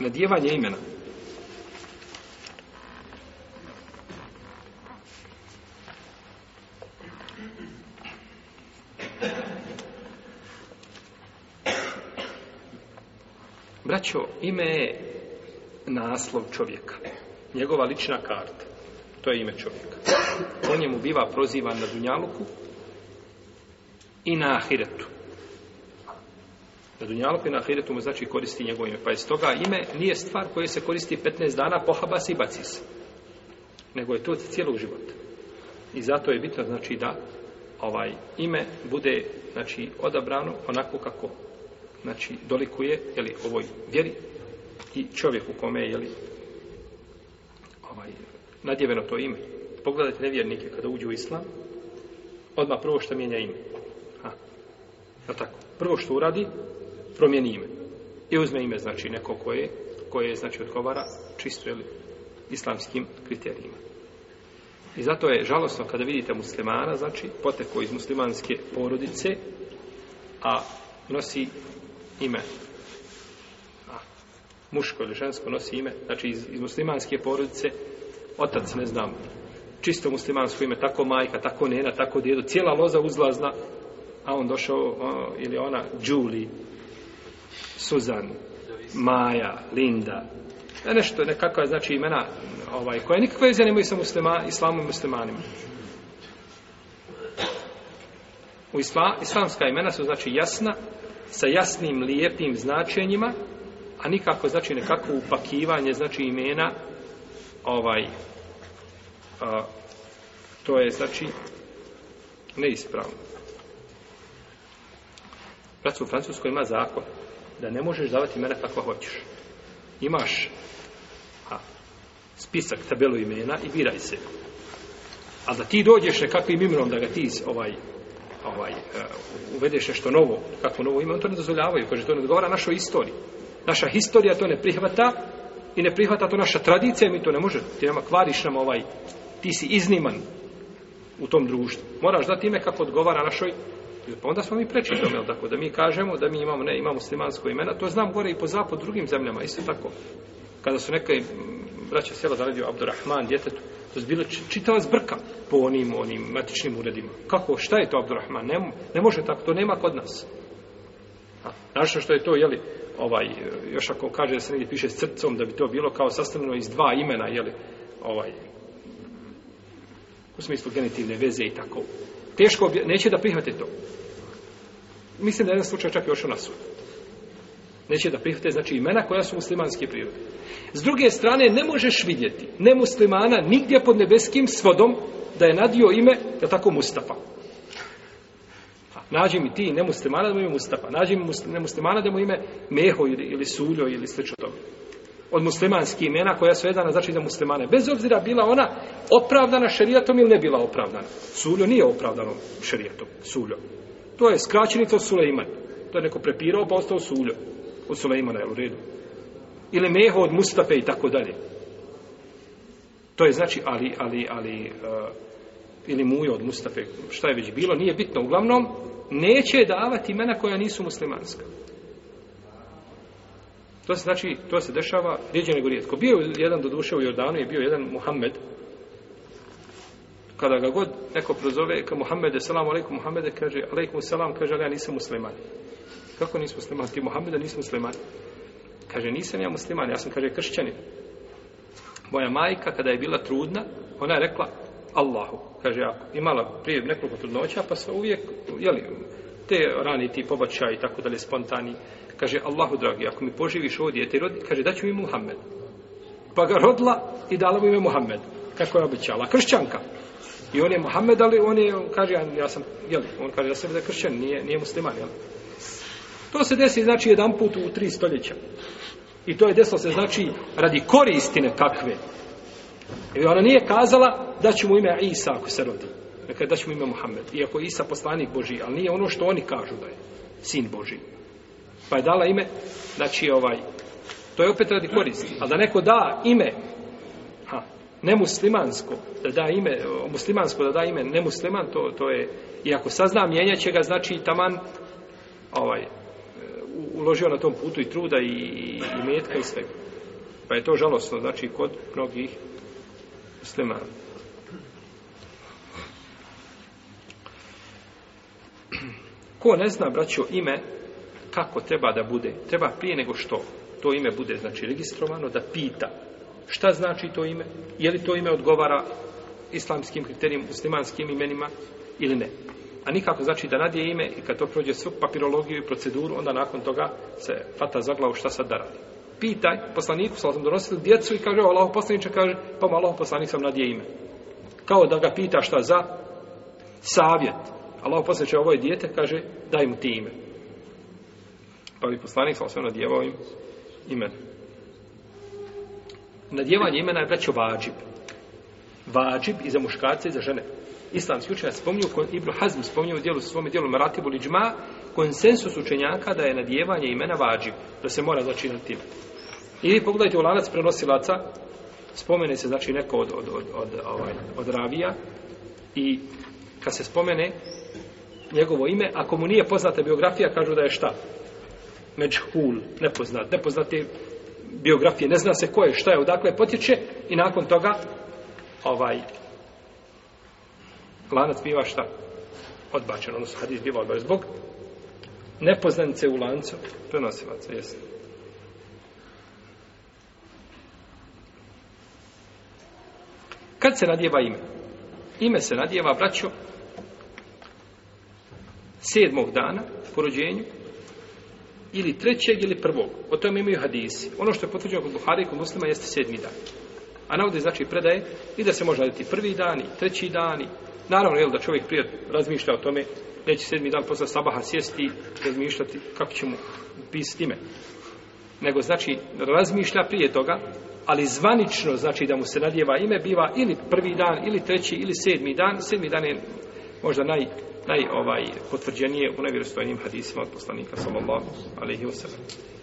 nadjevanje imena. Braćo, ime je naslov čovjeka. Njegova lična karta. To je ime čovjeka. Po njemu biva prozivan na Dunjaluku i na Ahiretu. Na dunjalku i na ahiretu mu znači koristi njegovo ime. Pa iz toga ime nije stvar koje se koristi 15 dana po habas i bacis. Nego je to cijelog života. I zato je bitno znači da ovaj ime bude znači odabrano onako kako znači dolikuje je li ovoj vjeri i čovjeku kome je li ovaj nadjeveno to ime. Pogledajte nevjernike kada uđu u islam, odmah prvo što mijenja ime. Ha. Je tako? Prvo što uradi, promijeni ime. I uzme ime, znači, neko koje, koje znači, odgovara čisto ili islamskim kriterijima. I zato je žalostno kada vidite muslimana, znači, poteko iz muslimanske porodice, a nosi ime. A, muško ili žensko nosi ime, znači, iz, iz muslimanske porodice, otac, ne znam, čisto muslimansko ime, tako majka, tako nena, tako djedo, cijela loza uzlazna, a on došao, o, ili ona, Julie, Suzan, Maja, Linda, e, nešto, nekakva znači imena ovaj, koje nikakve veze nemaju sa muslima, islamom muslimanima. U isla, islamska imena su znači jasna, sa jasnim, lijepim značenjima, a nikako znači nekako upakivanje znači imena ovaj a, to je znači neispravno. Pracu u Francuskoj ima zakon da ne možeš davati imena kakva hoćeš. Imaš a, spisak, tabelu imena i biraj se. A da ti dođeš nekakvim imenom da ga ti ovaj, ovaj, uh, uvedeš nešto novo, kakvo novo ime, on to ne dozvoljavaju, kaže, to ne odgovara našoj istoriji. Naša historija to ne prihvata i ne prihvata to naša tradicija, mi to ne može, ti nema kvariš nam ovaj, ti si izniman u tom društvu. Moraš dati ime kako odgovara našoj Pa onda smo mi preči tome, jel tako? Da mi kažemo da mi imamo, ne, imamo muslimansko imena. To znam gore i po zapad drugim zemljama, isto tako. Kada su neke braća sjela da radio Abdurrahman djetetu, to je bilo čitava zbrka po onim, onim matičnim uredima. Kako, šta je to Abdurrahman? Ne, ne može tako, to nema kod nas. Znaš što je to, jeli, ovaj, još ako kaže da se negdje piše s crcom, da bi to bilo kao sastavljeno iz dva imena, jeli, ovaj, u smislu genitivne veze i tako teško obje, neće da prihvate to. Mislim da je jedan slučaj čak još na sud. Neće da prihvate, znači imena koja su muslimanske prirode. S druge strane, ne možeš vidjeti nemuslimana nigdje pod nebeskim svodom da je nadio ime, da tako, Mustafa. Nađi mi ti nemuslimana da mu ime Mustafa. Nađi mi nemuslimana da mu ime Meho ili, ili Suljo ili slično tome od muslimanskih imena koja su jedana znači za muslimane. Bez obzira bila ona opravdana šerijatom ili ne bila opravdana. Suljo nije opravdano šerijatom. Suljo. To je skraćenica od Sulejman. To je neko prepirao pa ostao Suljo. Od Sulejmana je u redu. Ili Meho od Mustafe i tako dalje. To je znači ali, ali, ali... Uh, ili Mujo od Mustafe, šta je već bilo, nije bitno. Uglavnom, neće davati imena koja nisu muslimanska. To se znači, to se dešava rijeđe nego rijetko. Bio jedan do duše u Jordanu je bio jedan Muhammed. Kada ga god neko prozove ka Muhammede, salam alaikum Muhammede, kaže, alaikum salam, kaže, ali ja nisam musliman. Kako nisam musliman? Ti Muhammede nisam musliman. Kaže, nisam ja musliman, ja sam, kaže, kršćanin. Moja majka, kada je bila trudna, ona je rekla, Allahu. Kaže, ja imala prije nekoliko trudnoća, pa se uvijek, jeli, te rani ti pobačaj i tako dalje spontani. Kaže, Allahu dragi, ako mi poživiš ovo djete i rodi, kaže, daću mi Muhammed. Pa ga rodila i dala mu ime Muhammed. Kako je običala? Kršćanka. I on je Muhammed, ali on je, on kaže, ja, ja sam, jeli, on kaže, ja sam da kršćan, nije, nije musliman, jeli. To se desi, znači, jedan put u tri stoljeća. I to je desilo se, znači, radi koristine kakve. I ona nije kazala da će mu ime Isa ako se rodi. Dakle, da ćemo ime Muhammed. Iako je Isa poslanik Boži, ali nije ono što oni kažu da je sin Boži. Pa je dala ime, znači ovaj, to je opet radi koristi. Ali da neko da ime, ha, nemuslimansko, da da ime, muslimansko da da ime nemusliman, to, to je, iako sazna, mijenja će ga, znači taman, ovaj, uložio na tom putu i truda i, i metka i svega. Pa je to žalostno, znači, kod mnogih muslimana. Ko ne zna, braćo, ime, kako treba da bude? Treba prije nego što to ime bude, znači, registrovano, da pita. Šta znači to ime? Je li to ime odgovara islamskim kriterijima, muslimanskim imenima ili ne? A nikako znači da nadje ime i kad to prođe svu papirologiju i proceduru, onda nakon toga se pata za glavu šta sad da radi. Pitaj poslaniku, sa sam donosili djecu i kaže, Allah poslaniče kaže, pa malo poslanik sam nadje ime. Kao da ga pita šta za savjet. Allah posjeća ovo je dijete, kaže, daj mu ti ime. Pa bi poslanik sa osvijem nadjevao im ime. Nadjevanje imena je braćo vađib. Vađib i za muškarce i za žene. Islamski učenja spomnio, Ibn Hazm spomnio u dijelu, svome dijelu Maratibu Liđma, konsensus učenjaka da je nadjevanje imena vađib, da se mora začinati time. I pogledajte u lanac prenosilaca, spomene se znači neko od, od, od, od, ovaj, od ravija i kad se spomene njegovo ime, ako mu nije poznata biografija, kažu da je šta? Međhul, nepoznat, nepoznate biografije, ne zna se ko je, šta je, odakle potječe i nakon toga ovaj lanac biva šta? Odbačen, odnosno hadis biva odbačen zbog nepoznanice u lancu prenosilaca, jesno. Kad se nadjeva ime? Ime se nadjeva braćo sedmog dana po rođenju ili trećeg ili prvog. O tome imaju hadisi. Ono što je potvrđeno kod Buhari i kod muslima jeste sedmi dan. A navode znači predaje i da se može raditi prvi dan i treći dan. I... Naravno, jel, da čovjek prije razmišlja o tome, neće sedmi dan posle sabaha sjesti i razmišljati kako će mu pisati ime. Nego znači razmišlja prije toga ali zvanično, znači da mu se nadjeva ime, biva ili prvi dan, ili treći, ili sedmi dan. Sedmi dan je možda naj, naj ovaj, potvrđenije u nevjerojstojenim hadisima od poslanika, sallallahu alaihi wa sallam.